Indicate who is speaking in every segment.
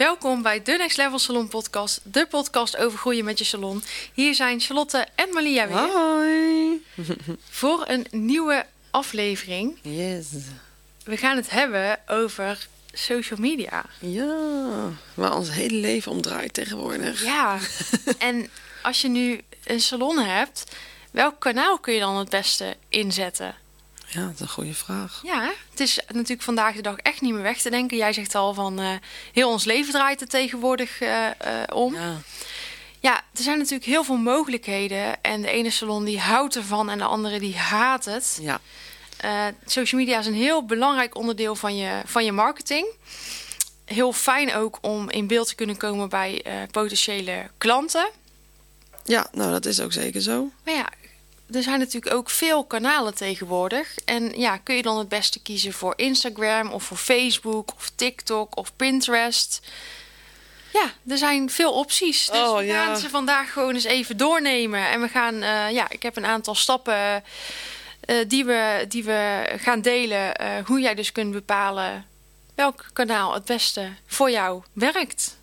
Speaker 1: Welkom bij de Next Level Salon podcast, de podcast over groeien met je salon. Hier zijn Charlotte en Malia weer
Speaker 2: Hoi.
Speaker 1: voor een nieuwe aflevering.
Speaker 2: Yes.
Speaker 1: We gaan het hebben over social media.
Speaker 2: Ja, waar ons hele leven om draait tegenwoordig.
Speaker 1: Ja, en als je nu een salon hebt, welk kanaal kun je dan het beste inzetten?
Speaker 2: Ja, dat is een goede vraag.
Speaker 1: Ja, het is natuurlijk vandaag de dag echt niet meer weg te denken. Jij zegt al van eh, heel ons leven draait er tegenwoordig eh, eh, om.
Speaker 2: Ja,
Speaker 1: Ja, er zijn natuurlijk heel veel mogelijkheden. En de ene salon die houdt ervan en de andere die haat het.
Speaker 2: ja.
Speaker 1: Social media is een heel belangrijk onderdeel van je, van je marketing. Heel fijn ook om in beeld te kunnen komen bij potentiële klanten.
Speaker 2: ja nou dat is ook zeker zo.
Speaker 1: Maar ja, er zijn natuurlijk ook veel kanalen tegenwoordig. En ja, kun je dan het beste kiezen voor Instagram of voor Facebook of TikTok of Pinterest? Ja, er zijn veel opties. Dus
Speaker 2: Oh,
Speaker 1: we
Speaker 2: ja.
Speaker 1: gaan ze vandaag gewoon eens even doornemen. En we gaan, eh, ja, ik heb een aantal stappen eh, die, we, die we gaan delen. eh, hoe jij dus kunt bepalen welk kanaal het beste voor jou werkt.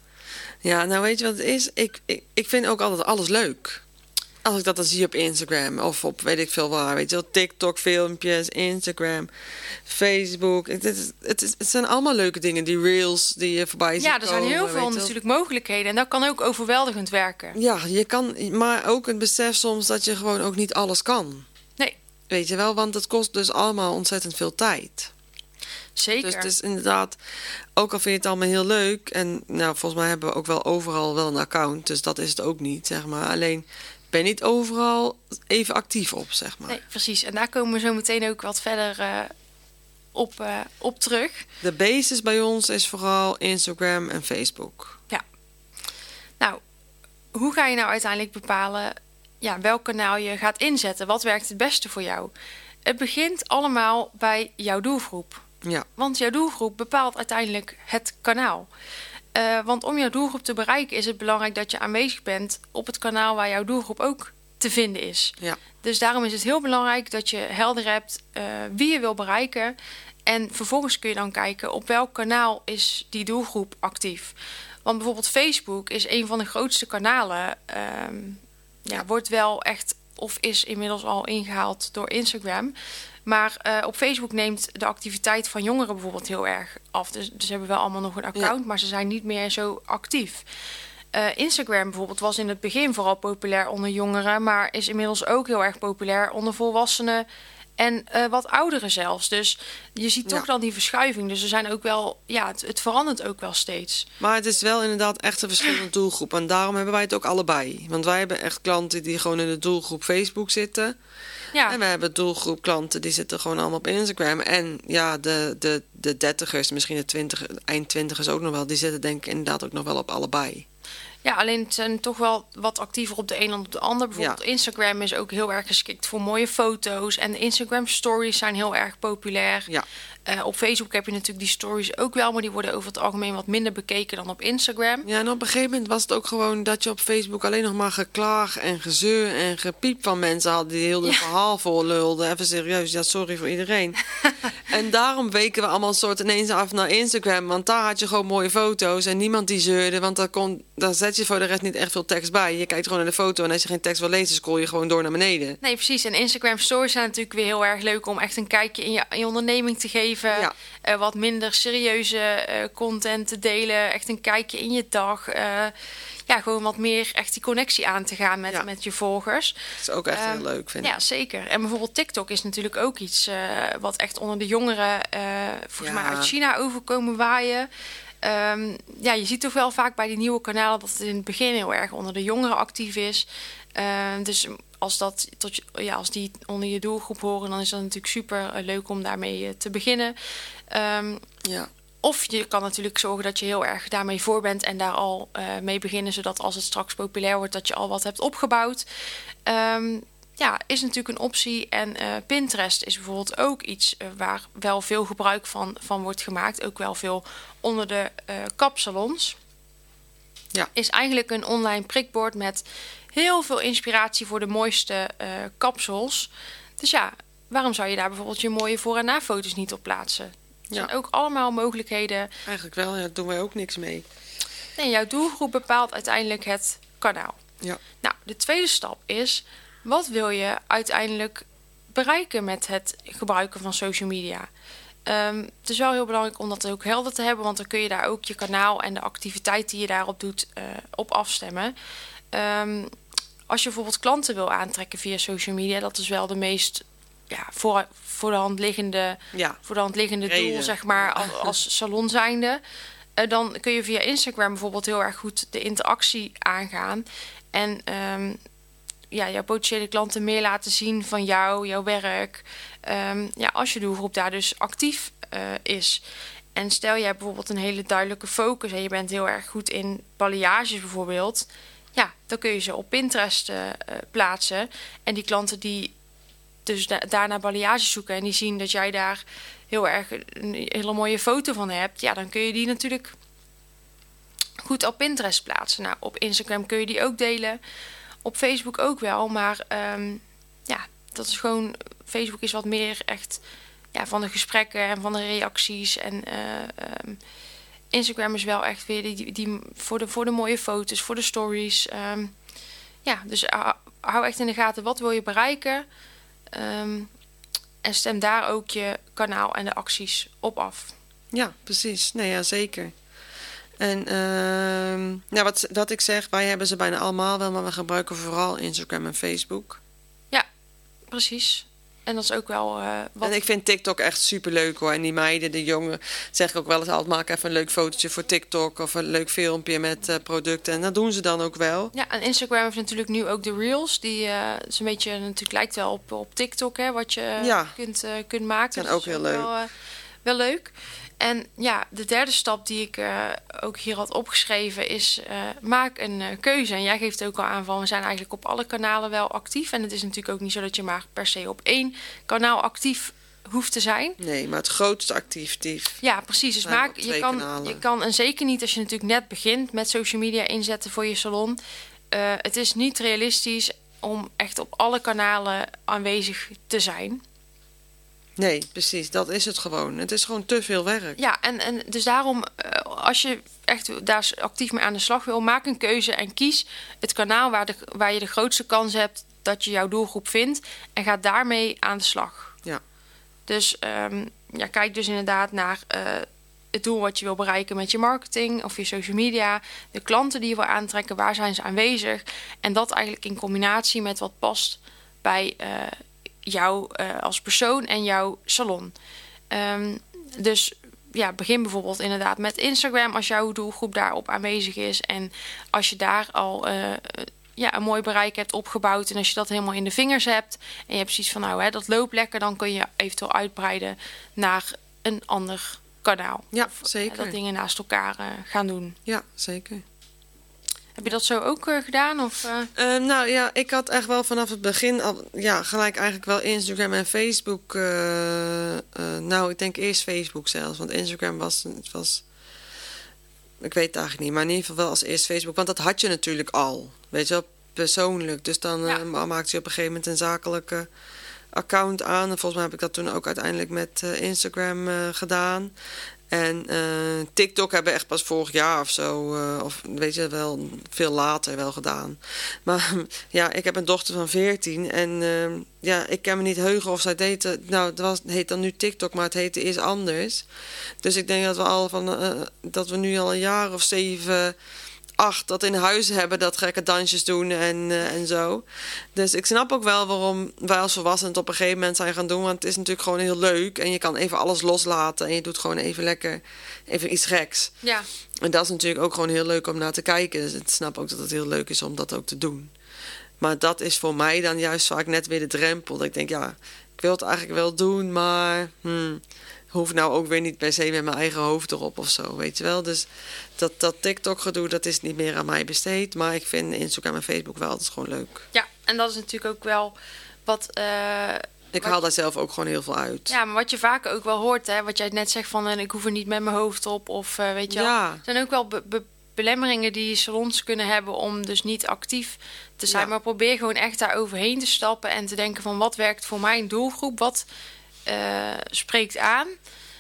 Speaker 2: Ja, nou weet je wat het is? Ik, ik, ik vind ook altijd alles leuk. Als ik dat dan zie op Instagram of op weet ik veel waar. Weet je wel, TikTok filmpjes, Instagram, Facebook. Het, is, het, is, het zijn allemaal leuke dingen. Die reels die je voorbij ziet
Speaker 1: Ja, er zijn
Speaker 2: komen,
Speaker 1: heel veel natuurlijk mogelijkheden. En dat kan ook overweldigend werken.
Speaker 2: Ja, je kan, maar ook het besef soms dat je gewoon ook niet alles kan.
Speaker 1: Nee,
Speaker 2: Weet je wel, want het kost dus allemaal ontzettend veel tijd.
Speaker 1: zeker.
Speaker 2: Dus het is inderdaad, ook al vind je het allemaal heel leuk. En nou, volgens mij hebben we ook wel overal wel een account. Dus dat is het ook niet, zeg maar. Alleen ben niet overal even actief op, zeg maar.
Speaker 1: Nee, precies. En daar komen we zo meteen ook wat verder eh, op, eh, op terug.
Speaker 2: De basis bij ons is vooral Instagram en Facebook.
Speaker 1: Nou, hoe ga je nou uiteindelijk bepalen ja, welk kanaal je gaat inzetten? Wat werkt het beste voor jou? Het begint allemaal bij jouw doelgroep.
Speaker 2: Ja,
Speaker 1: Want jouw doelgroep bepaalt uiteindelijk het kanaal. Eh, want om jouw doelgroep te bereiken is het belangrijk dat je aanwezig bent op het kanaal waar jouw doelgroep ook te vinden is.
Speaker 2: ja,
Speaker 1: Dus daarom is het heel belangrijk dat je helder hebt eh, wie je wil bereiken. En vervolgens kun je dan kijken op welk kanaal is die doelgroep actief. Want bijvoorbeeld Facebook is een van de grootste kanalen. ehm, ja, wordt wel echt of is inmiddels al ingehaald door Instagram. Maar eh, op Facebook neemt de activiteit van jongeren bijvoorbeeld heel erg af. Dus, dus ze hebben wel allemaal nog een account, maar ze zijn niet meer zo actief. Eh, Instagram bijvoorbeeld was in het begin vooral populair onder jongeren, maar is inmiddels ook heel erg populair onder volwassenen en eh, wat ouderen zelfs. Dus je ziet toch
Speaker 2: Ja.
Speaker 1: dan die verschuiving. Dus er zijn ook wel, ja, het, het verandert ook wel steeds.
Speaker 2: maar het is wel inderdaad echt een verschillende doelgroep. En daarom hebben wij het ook allebei. Want wij hebben echt klanten die gewoon in de doelgroep Facebook zitten.
Speaker 1: Ja,
Speaker 2: En we hebben doelgroep klanten die zitten gewoon allemaal op Instagram. En ja, de, de, de dertigers, misschien de twintig, eind twintigers ook nog wel. Die zitten denk ik inderdaad ook nog wel op allebei.
Speaker 1: Ja, alleen het zijn toch wel wat actiever op de een dan op de ander. Bijvoorbeeld Instagram is ook heel erg geschikt voor mooie foto's. En de Instagram stories zijn heel erg populair.
Speaker 2: Ja,
Speaker 1: Eh, op Facebook heb je natuurlijk die stories ook wel, maar die worden over het algemeen wat minder bekeken dan op Instagram.
Speaker 2: ja, en op een gegeven moment was het ook gewoon dat je op Facebook alleen nog maar geklaag en gezeur en gepiep van mensen had die heel het
Speaker 1: Ja.
Speaker 2: verhaal voorlulden. Even serieus, ja, sorry voor iedereen. en daarom weken we allemaal een soort ineens af naar Instagram, want daar had je gewoon mooie foto's en niemand die zeurde, want daar, kon, daar zet je voor de rest niet echt veel tekst bij. Je kijkt gewoon naar de foto en als je geen tekst wil lezen, scroll je gewoon door naar beneden.
Speaker 1: Nee, precies. En Instagram stories zijn natuurlijk weer heel erg leuk om echt een kijkje in je, in je onderneming te geven.
Speaker 2: Ja.
Speaker 1: Eh, wat minder serieuze eh, content te delen. Echt een kijkje in je dag. Eh, ja, gewoon wat meer echt die connectie aan te gaan met,
Speaker 2: Ja.
Speaker 1: met je volgers.
Speaker 2: Dat is ook echt
Speaker 1: Ehm,
Speaker 2: heel leuk, vind ik.
Speaker 1: Ja, zeker. En bijvoorbeeld TikTok is natuurlijk ook iets wat echt onder de jongeren, volgens
Speaker 2: Ja.
Speaker 1: mij uit China overkomen waaien. Ehm, ja, je ziet toch wel vaak bij die nieuwe kanalen dat het in het begin heel erg onder de jongeren actief is. Ehm, dus als, dat tot je, ja, als die onder je doelgroep horen, dan is dat natuurlijk super eh, leuk om daarmee eh, te beginnen. Ehm,
Speaker 2: Ja.
Speaker 1: of je kan natuurlijk zorgen dat je heel erg daarmee voor bent en daar al eh, mee beginnen, zodat als het straks populair wordt, dat je al wat hebt opgebouwd. Ehm, ja, is natuurlijk een optie. En Pinterest is bijvoorbeeld ook iets waar wel veel gebruik van, van wordt gemaakt. Ook wel veel onder de kapsalons.
Speaker 2: Ja.
Speaker 1: Is eigenlijk een online prikbord met heel veel inspiratie voor de mooiste eh, kapsels. Dus ja, waarom zou je daar bijvoorbeeld je mooie voor- en na-foto's niet op plaatsen? Er
Speaker 2: Ja.
Speaker 1: zijn ook allemaal mogelijkheden.
Speaker 2: Eigenlijk wel, ja, daar doen wij ook niks mee.
Speaker 1: Nee, jouw doelgroep bepaalt uiteindelijk het kanaal.
Speaker 2: Ja.
Speaker 1: Nou, de tweede stap is: wat wil je uiteindelijk bereiken met het gebruiken van social media? Ehm, het is wel heel belangrijk om dat ook helder te hebben, want dan kun je daar ook je kanaal en de activiteit die je daarop doet eh, op afstemmen. Ehm, als je bijvoorbeeld klanten wil aantrekken via social media, dat is wel de meest ja, voor, voor de hand liggende
Speaker 2: Ja,
Speaker 1: voor de hand liggende doel, zeg maar, als, als salon zijnde. Eh, dan kun je via Instagram bijvoorbeeld heel erg goed de interactie aangaan. En ehm, ja, jouw potentiële klanten meer laten zien van jou, jouw werk. Ehm, ja, als je doelgroep daar dus actief eh, is. En stel je hebt bijvoorbeeld een hele duidelijke focus en je bent heel erg goed in balayages bijvoorbeeld. Dan kun je ze op Pinterest eh, eh, plaatsen. En die klanten die dus da daarna balayage zoeken en die zien dat jij daar heel erg een hele mooie foto van hebt, ja, dan kun je die natuurlijk goed op Pinterest plaatsen. Nou, op Instagram kun je die ook delen, op Facebook ook wel, maar ehm, ja, dat is gewoon Facebook is wat meer echt ja, van de gesprekken en van de reacties en eh, ehm, Instagram is wel echt weer die, die, die voor, de, voor de mooie foto's, voor de stories. ehm. ja, dus hou- hou echt in de gaten wat wil je bereiken. Ehm, en stem daar ook je kanaal en de acties op af.
Speaker 2: Ja, precies. Nee, ja, zeker. En ehm, ja, wat, wat ik zeg, wij hebben ze bijna allemaal wel, maar we gebruiken vooral Instagram en Facebook.
Speaker 1: Precies. En dat is ook wel eh, wat.
Speaker 2: En ik vind TikTok echt super leuk hoor. En die meiden, de jongen, zeg ik ook wel eens altijd, maak even een leuk fotootje voor TikTok of een leuk filmpje met eh, producten. En dat doen ze dan ook wel.
Speaker 1: Ja, en Instagram heeft natuurlijk nu ook de Reels. Die eh is een beetje, natuurlijk lijkt wel op, op TikTok, hè, wat je
Speaker 2: Ja.
Speaker 1: kunt, kunt maken. Dus
Speaker 2: ook
Speaker 1: is
Speaker 2: heel leuk.
Speaker 1: Wel, wel leuk. En ja, de derde stap die ik eh, ook hier had opgeschreven is: eh, maak een eh, keuze. En jij geeft ook al aan van we zijn eigenlijk op alle kanalen wel actief. En het is natuurlijk ook niet zo dat je maar per se op één kanaal actief hoeft te zijn.
Speaker 2: Nee, maar het grootste actief.
Speaker 1: Ja, precies. Dus maak, je, kan,
Speaker 2: kanalen.
Speaker 1: je kan, en zeker niet als je natuurlijk net begint met social media inzetten voor je salon. Het is niet realistisch om echt op alle kanalen aanwezig te zijn.
Speaker 2: Nee, precies. Dat is het gewoon. Het is gewoon te veel werk.
Speaker 1: Ja, en, en dus daarom, eh, als je echt daar actief mee aan de slag wil, maak een keuze en kies het kanaal waar, de, waar je de grootste kans hebt dat je jouw doelgroep vindt. En ga daarmee aan de slag.
Speaker 2: Ja.
Speaker 1: Dus ehm, ja, kijk dus inderdaad naar eh, het doel wat je wil bereiken met je marketing of je social media. De klanten die je wil aantrekken, waar zijn ze aanwezig? En dat eigenlijk in combinatie met wat past bij eh, jou eh, als persoon en jouw salon. Ehm, dus ja, begin bijvoorbeeld inderdaad met Instagram als jouw doelgroep daarop aanwezig is. En als je daar al eh, ja, een mooi bereik hebt opgebouwd. En als je dat helemaal in de vingers hebt. En je hebt zoiets van nou hè, dat loopt lekker. Dan kun je eventueel uitbreiden naar een ander kanaal.
Speaker 2: Ja,
Speaker 1: eh,
Speaker 2: zeker.
Speaker 1: dat dingen naast elkaar gaan doen.
Speaker 2: Ja, zeker.
Speaker 1: Heb je dat zo ook eh, gedaan? Of, eh?
Speaker 2: Ehm, nou ja, ik had echt wel vanaf het begin al, ja, gelijk eigenlijk wel Instagram en Facebook. eh, eh, nou, ik denk eerst Facebook zelfs, want Instagram was, het was, ik weet het eigenlijk niet, maar in ieder geval wel als eerst Facebook, want dat had je natuurlijk al, weet je wel, persoonlijk. Dus dan eh,
Speaker 1: Ja.
Speaker 2: ma- maakte je op een gegeven moment een zakelijke account aan. En volgens mij heb ik dat toen ook uiteindelijk met eh, Instagram eh, gedaan. En eh, TikTok hebben we echt pas vorig jaar of zo, eh, of weet je wel, veel later wel gedaan. Maar ja, ik heb een dochter van 14 en eh, ja, ik kan me niet heugen of zij deed, het- nou, het was, heet dan nu TikTok, maar het heette eerst anders. Dus ik denk dat we al van, eh, dat we nu al een jaar of zeven, acht dat in huis hebben, dat gekke dansjes doen en, eh, en zo. Dus ik snap ook wel waarom wij als volwassenen het op een gegeven moment zijn gaan doen. Want het is natuurlijk gewoon heel leuk. En je kan even alles loslaten. En je doet gewoon even lekker even iets geks.
Speaker 1: ja,
Speaker 2: En dat is natuurlijk ook gewoon heel leuk om naar te kijken. Dus ik snap ook dat het heel leuk is om dat ook te doen. Maar dat is voor mij dan juist vaak net weer de drempel. Dat ik denk, ja, ik wil het eigenlijk wel doen, maar hmm, hoef nou ook weer niet per se met mijn eigen hoofd erop of zo, weet je wel. Dus dat, dat TikTok-gedoe, dat is niet meer aan mij besteed. Maar ik vind Instagram en Facebook wel altijd gewoon leuk.
Speaker 1: Ja, en dat is natuurlijk ook wel wat. eh,
Speaker 2: Ik
Speaker 1: Wat-
Speaker 2: haal daar zelf ook gewoon heel veel uit.
Speaker 1: ja, maar wat je vaak ook wel hoort, hè, wat jij net zegt van en ik hoef er niet met mijn hoofd op. Of eh, weet je wel.
Speaker 2: Ja.
Speaker 1: Er zijn ook wel be- be- belemmeringen die salons kunnen hebben om dus niet actief te zijn.
Speaker 2: Ja.
Speaker 1: Maar probeer gewoon echt daar overheen te stappen en te denken van wat werkt voor mijn doelgroep, wat eh, spreekt aan.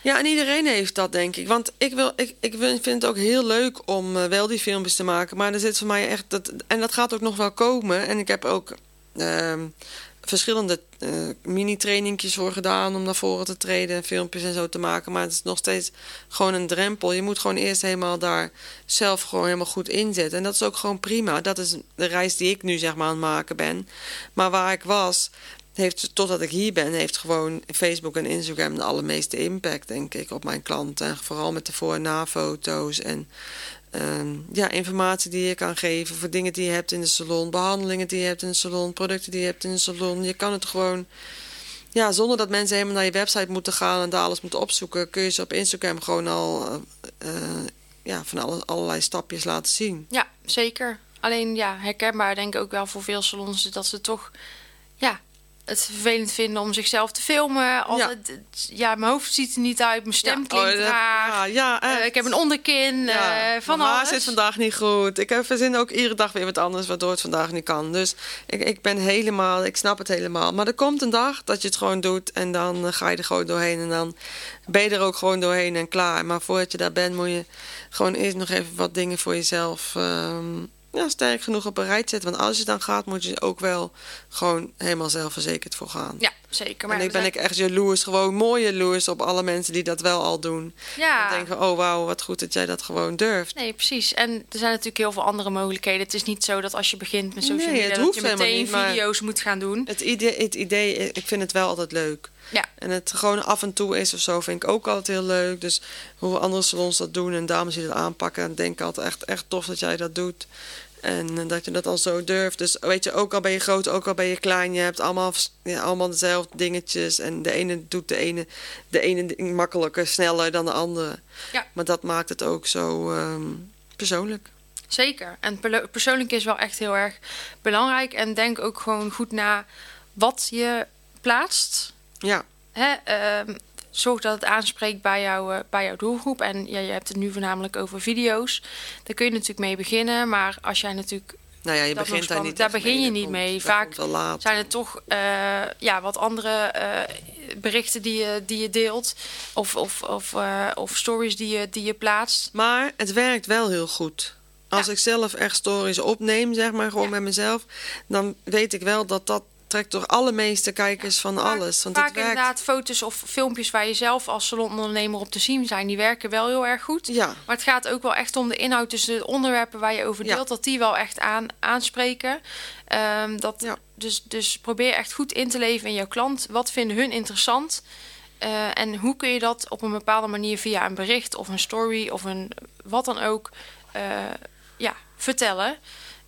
Speaker 2: Ja, en iedereen heeft dat, denk ik. Want ik, wil, ik, ik vind het ook heel leuk om eh, wel die filmpjes te maken. Maar er zit voor mij echt... Dat, en dat gaat ook nog wel komen. En ik heb ook ehm, verschillende eh, mini-trainingjes voor gedaan... om naar voren te treden en filmpjes en zo te maken. Maar het is nog steeds gewoon een drempel. Je moet gewoon eerst helemaal daar zelf gewoon helemaal goed inzetten. En dat is ook gewoon prima. Dat is de reis die ik nu zeg maar aan het maken ben. Maar waar ik was heeft, totdat ik hier ben, heeft gewoon Facebook en Instagram de allermeeste impact, denk ik, op mijn klanten. En vooral met de voor- en na-foto's en ehm, ja, informatie die je kan geven voor dingen die je hebt in de salon, behandelingen die je hebt in de salon, producten die je hebt in de salon. Je kan het gewoon, ja, zonder dat mensen helemaal naar je website moeten gaan en daar alles moeten opzoeken, kun je ze op Instagram gewoon al eh, eh, ja, van alle, allerlei stapjes laten zien.
Speaker 1: Ja, zeker. Alleen ja, herkenbaar denk ik ook wel voor veel salons dat ze toch ja, het vervelend vinden om zichzelf te filmen. Altijd, het- ja. mijn hoofd ziet er niet uit, mijn stem
Speaker 2: Ja,
Speaker 1: klinkt
Speaker 2: oh, dat-
Speaker 1: raar.
Speaker 2: ja, ja,
Speaker 1: Eh, ik heb een onderkin,
Speaker 2: Ja,
Speaker 1: eh, van
Speaker 2: mijn haar
Speaker 1: alles.
Speaker 2: zit vandaag niet goed. Ik heb verzin ook iedere dag weer wat anders waardoor het vandaag niet kan. Dus ik, ik ben helemaal, ik snap het helemaal. Maar er komt een dag dat je het gewoon doet en dan eh, ga je er gewoon doorheen en dan ben je er ook gewoon doorheen en klaar. Maar voordat je daar bent moet je gewoon eerst nog even wat dingen voor jezelf ehm, ja, sterk genoeg op een rijtje. Want als je dan gaat moet je ook wel gewoon helemaal zelfverzekerd voor gaan.
Speaker 1: Ja, zeker.
Speaker 2: en
Speaker 1: ja,
Speaker 2: ik ben ik echt jaloers, gewoon mooi jaloers op alle mensen die dat wel al doen.
Speaker 1: ja.
Speaker 2: Ik denk van, oh wauw, wat goed dat jij dat gewoon durft.
Speaker 1: Nee, precies. En er zijn natuurlijk heel veel andere mogelijkheden. Het is niet zo dat als je begint met social media... dat je meteen
Speaker 2: niet, maar-
Speaker 1: video's moet gaan doen.
Speaker 2: Het idee, het idee, ik vind het wel altijd leuk.
Speaker 1: Ja,
Speaker 2: En het gewoon af en toe is of zo, vind ik ook altijd heel leuk. Dus hoe andere salons dat doen en dames die dat aanpakken, dan denk ik altijd echt, echt tof dat jij dat doet. En eh, dat je dat al zo durft. Dus weet je, ook al ben je groot, ook al ben je klein, je hebt allemaal, ja, allemaal dezelfde dingetjes. En de ene doet de ene, de ene ding makkelijker, sneller dan de andere.
Speaker 1: Ja.
Speaker 2: Maar dat maakt het ook zo ehm, persoonlijk.
Speaker 1: zeker. En persoonlijk is wel echt heel erg belangrijk. En denk ook gewoon goed na wat je plaatst.
Speaker 2: Ja,
Speaker 1: Hè, ehm, zorg dat het aanspreekt bij, jou, eh, bij jouw doelgroep. En ja, je hebt het nu voornamelijk over video's. Daar kun je natuurlijk mee beginnen. Maar als jij natuurlijk
Speaker 2: nou ja, je
Speaker 1: Dat
Speaker 2: begint daar niet
Speaker 1: Daar begin je
Speaker 2: Dat
Speaker 1: niet
Speaker 2: komt-
Speaker 1: mee. Vaak zijn het toch eh, ja, wat andere eh, berichten die je, die je deelt. Of, of, of, of stories die je, die je plaatst.
Speaker 2: Maar het werkt wel heel goed. Als
Speaker 1: Ja.
Speaker 2: ik zelf echt stories opneem, zeg maar, gewoon
Speaker 1: Ja.
Speaker 2: met mezelf... dan weet ik wel dat dat trekt door alle meeste kijkers van
Speaker 1: Vaak-
Speaker 2: alles. Want
Speaker 1: vaak
Speaker 2: het werkt.
Speaker 1: inderdaad foto's of filmpjes waar je zelf als salonondernemer op te zien zijn. Die werken wel heel erg goed.
Speaker 2: Ja,
Speaker 1: Maar het gaat ook wel echt om de inhoud. Dus de onderwerpen waar je over
Speaker 2: Ja.
Speaker 1: deelt, dat die wel echt aan, aanspreken. Ehm, dat,
Speaker 2: Ja.
Speaker 1: dus, dus probeer echt goed in te leven in jouw klant. Wat vinden hun interessant? Eh, en hoe kun je dat op een bepaalde manier via een bericht of een story of een wat dan ook eh, ja, vertellen?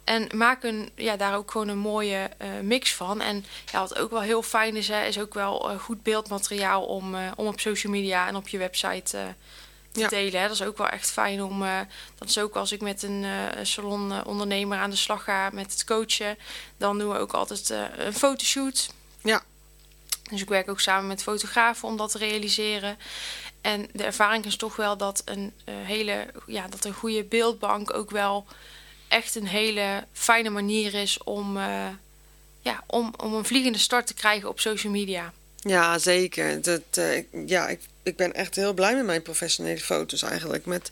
Speaker 1: En maak een, ja, daar ook gewoon een mooie eh, mix van. En ja, wat ook wel heel fijn is, hè, is ook wel eh, goed beeldmateriaal om, eh, om op social media en op je website te
Speaker 2: Ja.
Speaker 1: delen. Hè. Dat is ook wel echt fijn om. dat is ook als ik met een salonondernemer aan de slag ga met het coachen. Dan doen we ook altijd een fotoshoot.
Speaker 2: ja,
Speaker 1: Dus ik werk ook samen met fotografen om dat te realiseren. En de ervaring is toch wel dat een hele, ja, dat een goede beeldbank ook wel echt een hele fijne manier is om, eh, ja, om, om een vliegende start te krijgen op social media.
Speaker 2: ja, zeker. Dat, eh, ja, ik, ik ben echt heel blij met mijn professionele foto's eigenlijk. Met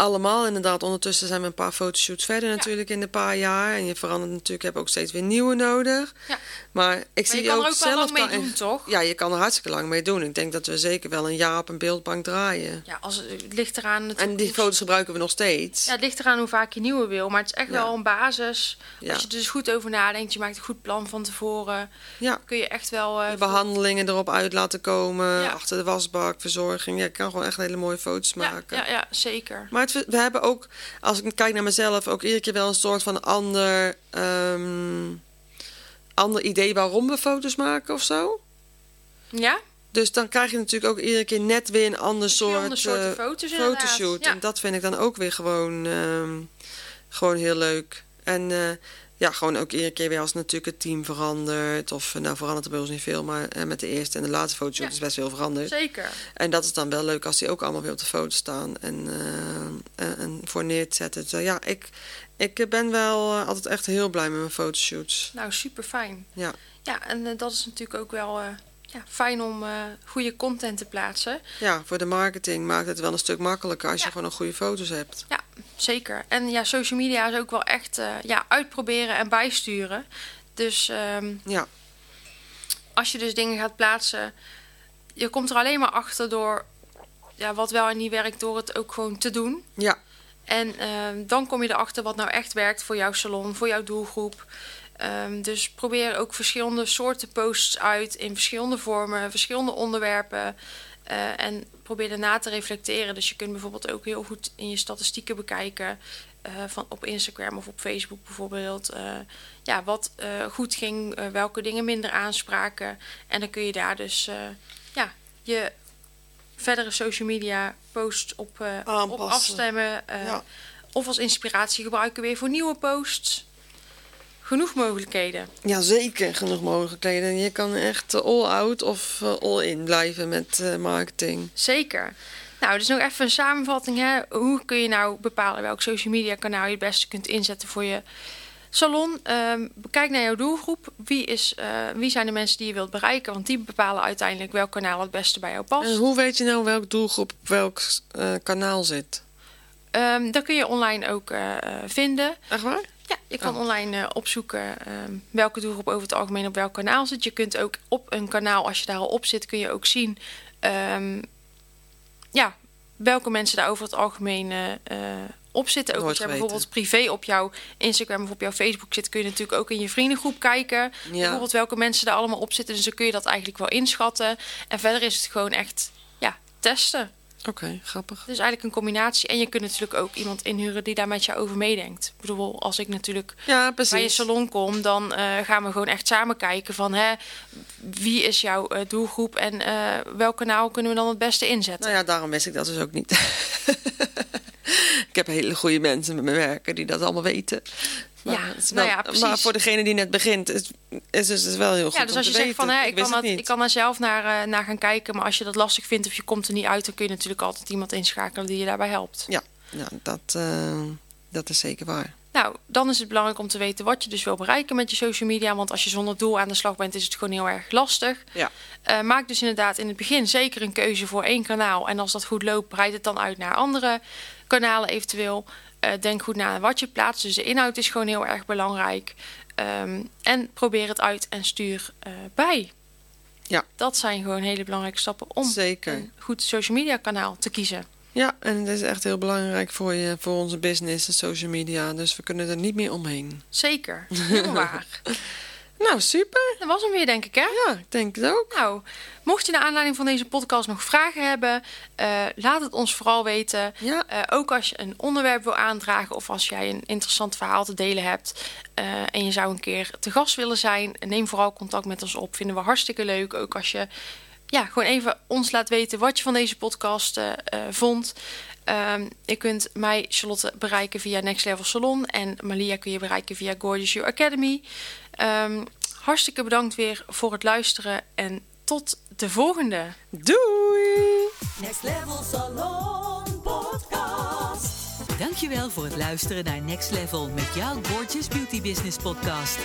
Speaker 2: allemaal inderdaad. Ondertussen zijn we een paar fotoshoots verder natuurlijk in een paar jaar. En je verandert natuurlijk, je hebt ook steeds weer nieuwe nodig.
Speaker 1: Ja.
Speaker 2: Maar ik
Speaker 1: Maar
Speaker 2: zie
Speaker 1: je kan
Speaker 2: ook
Speaker 1: ook
Speaker 2: zelf...
Speaker 1: mee doen, toch?
Speaker 2: Ja, je kan er hartstikke lang mee doen. Ik denk dat we zeker wel een jaar op een beeldbank draaien.
Speaker 1: Ja, als, het ligt eraan
Speaker 2: En die
Speaker 1: hoe-
Speaker 2: foto's gebruiken we nog steeds.
Speaker 1: Ja, het ligt eraan hoe vaak je nieuwe wil. Maar het is echt
Speaker 2: Ja.
Speaker 1: wel een basis.
Speaker 2: Ja.
Speaker 1: Als je er dus goed over nadenkt, je maakt een goed plan van tevoren.
Speaker 2: Ja.
Speaker 1: Kun je echt wel... eh,
Speaker 2: De behandelingen erop uit laten komen. Achter de wasbak, verzorging. Ja, ik kan gewoon echt hele mooie foto's maken.
Speaker 1: ja, ja, zeker.
Speaker 2: Maar we hebben ook, als ik kijk naar mezelf, ook iedere keer wel een soort van ander. ehm, ander idee waarom we foto's maken of zo.
Speaker 1: Ja?
Speaker 2: Dus dan krijg je natuurlijk ook iedere keer net weer een ander soort
Speaker 1: soorten
Speaker 2: eh,
Speaker 1: foto's
Speaker 2: fotoshoot.
Speaker 1: Ja.
Speaker 2: En dat vind ik dan ook weer gewoon, ehm, gewoon heel leuk. En eh, ja, gewoon ook iedere keer weer als natuurlijk het team verandert. Of eh, nou verandert er bij ons niet veel, maar eh, met de eerste en de laatste fotoshoot
Speaker 1: Ja.
Speaker 2: is best veel veranderd.
Speaker 1: Zeker.
Speaker 2: En dat is dan wel leuk als die ook allemaal weer op de foto staan en, eh, en, voor neer te zetten. Dus, ja, ik, ik ben wel eh, altijd echt heel blij met mijn fotoshoots.
Speaker 1: Nou, super fijn.
Speaker 2: Ja.
Speaker 1: Ja, en eh, dat is natuurlijk ook wel eh, ja, fijn om eh, goede content te plaatsen.
Speaker 2: ja, voor de marketing maakt het wel een stuk makkelijker als je gewoon nog goede foto's hebt.
Speaker 1: Ja, zeker. En ja, social media is ook wel echt eh, ja, uitproberen en bijsturen. Dus ehm,
Speaker 2: Ja,
Speaker 1: als je dus dingen gaat plaatsen, je komt er alleen maar achter door ja, wat wel en niet werkt, door het ook gewoon te doen.
Speaker 2: ja,
Speaker 1: En ehm, dan kom je erachter wat nou echt werkt voor jouw salon, voor jouw doelgroep. Ehm, dus probeer ook verschillende soorten posts uit in verschillende vormen, verschillende onderwerpen. Eh, en probeer daarna te reflecteren. Dus je kunt bijvoorbeeld ook heel goed in je statistieken bekijken. eh, van op Instagram of op Facebook bijvoorbeeld. eh, ja, wat goed ging, welke dingen minder aanspraken. En dan kun je daar dus ja, je verdere social media posts op, op afstemmen.
Speaker 2: ja.
Speaker 1: Of als inspiratie gebruiken weer voor nieuwe posts. Genoeg mogelijkheden.
Speaker 2: ja, zeker genoeg mogelijkheden. Je kan echt eh, all out of eh, all in blijven met eh, marketing.
Speaker 1: Zeker. Nou, dus nog even een samenvatting. Hè. Hoe kun je nou bepalen welk social media kanaal je het beste kunt inzetten voor je salon? Ehm, bekijk naar jouw doelgroep. Wie, is, wie zijn de mensen die je wilt bereiken? Want die bepalen uiteindelijk welk kanaal het beste bij jou past.
Speaker 2: En hoe weet je nou welk doelgroep op welk kanaal zit?
Speaker 1: Ehm, dat kun je online ook vinden.
Speaker 2: Echt waar?
Speaker 1: Ja, je kan
Speaker 2: Oh.
Speaker 1: online eh, opzoeken ehm, welke doelgroep over het algemeen op welk kanaal zit. Je kunt ook op een kanaal, als je daar al op zit, kun je ook zien ehm, ja, welke mensen daar over het algemeen eh, eh, op zitten. Ook
Speaker 2: Nooit
Speaker 1: als jij
Speaker 2: geweten.
Speaker 1: bijvoorbeeld privé op jouw Instagram of op jouw Facebook zit, kun je natuurlijk ook in je vriendengroep kijken. Bijvoorbeeld welke mensen daar allemaal op zitten. Dus dan kun je dat eigenlijk wel inschatten. En verder is het gewoon echt ja, testen.
Speaker 2: Oké, grappig.
Speaker 1: Is eigenlijk een combinatie. En je kunt natuurlijk ook iemand inhuren die daar met jou over meedenkt. Ik bedoel, als ik natuurlijk
Speaker 2: Ja,
Speaker 1: bij je salon kom, dan eh, gaan we gewoon echt samen kijken van hè, wie is jouw eh, doelgroep en eh, welk kanaal kunnen we dan het beste inzetten.
Speaker 2: Nou ja, daarom wist ik dat dus ook niet. ik heb hele goede mensen met me werken die dat allemaal weten. Maar,
Speaker 1: Ja,
Speaker 2: het
Speaker 1: nou ja, precies.
Speaker 2: maar voor degene die net begint, is, is dus het wel heel goed
Speaker 1: ja, dus als je zegt van hè, ik, kan
Speaker 2: het
Speaker 1: dat,
Speaker 2: niet.
Speaker 1: ik kan daar zelf naar, eh, naar gaan kijken, maar als je dat lastig vindt of je komt er niet uit, dan kun je natuurlijk altijd iemand inschakelen die je daarbij helpt.
Speaker 2: Ja, ja dat, eh, dat is zeker waar.
Speaker 1: Nou, dan is het belangrijk om te weten wat je dus wil bereiken met je social media. Want als je zonder doel aan de slag bent, is het gewoon heel erg lastig.
Speaker 2: Ja.
Speaker 1: Eh, maak dus inderdaad in het begin zeker een keuze voor één kanaal. En als dat goed loopt, breid het dan uit naar andere kanalen eventueel. Eh, denk goed na wat je plaatst. Dus de inhoud is gewoon heel erg belangrijk. Ehm, en probeer het uit en stuur eh, bij.
Speaker 2: Ja.
Speaker 1: Dat zijn gewoon hele belangrijke stappen om
Speaker 2: Zeker.
Speaker 1: een goed social media kanaal te kiezen.
Speaker 2: Ja, en het is echt heel belangrijk voor, je, voor onze business, de social media. Dus we kunnen er niet meer omheen.
Speaker 1: Zeker, heel waar.
Speaker 2: Nou, super.
Speaker 1: Dat was hem weer, denk ik, hè?
Speaker 2: Ja, ik denk het ook.
Speaker 1: Nou, mocht je naar aanleiding van deze podcast nog vragen hebben, eh, laat het ons vooral weten.
Speaker 2: Ja.
Speaker 1: Eh, ook als je een onderwerp wil aandragen of als jij een interessant verhaal te delen hebt eh, en je zou een keer te gast willen zijn, neem vooral contact met ons op. Vinden we hartstikke leuk. Ook als je ja, gewoon even ons laat weten wat je van deze podcast vond. Ehm, je kunt mij, Charlotte, bereiken via Next Level Salon. En Malia kun je bereiken via Gorgeous You Academy. Ehm, hartstikke bedankt weer voor het luisteren. En tot de volgende.
Speaker 2: Doei!
Speaker 3: Next Level Salon Podcast.
Speaker 4: Dankjewel voor het luisteren naar Next Level met jouw Gorgeous Beauty Business podcast.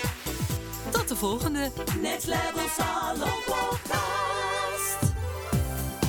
Speaker 4: Tot de volgende!
Speaker 3: Next Level Salon Podcast.